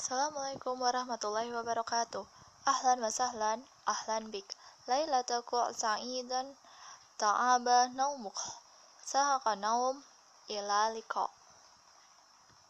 Assalamualaikum warahmatullahi wabarakatuh. Ahlan wa sahlan, ahlan bik. Lailataku sa'idan ta'aba naumuk. Sahaka naum ila liqa.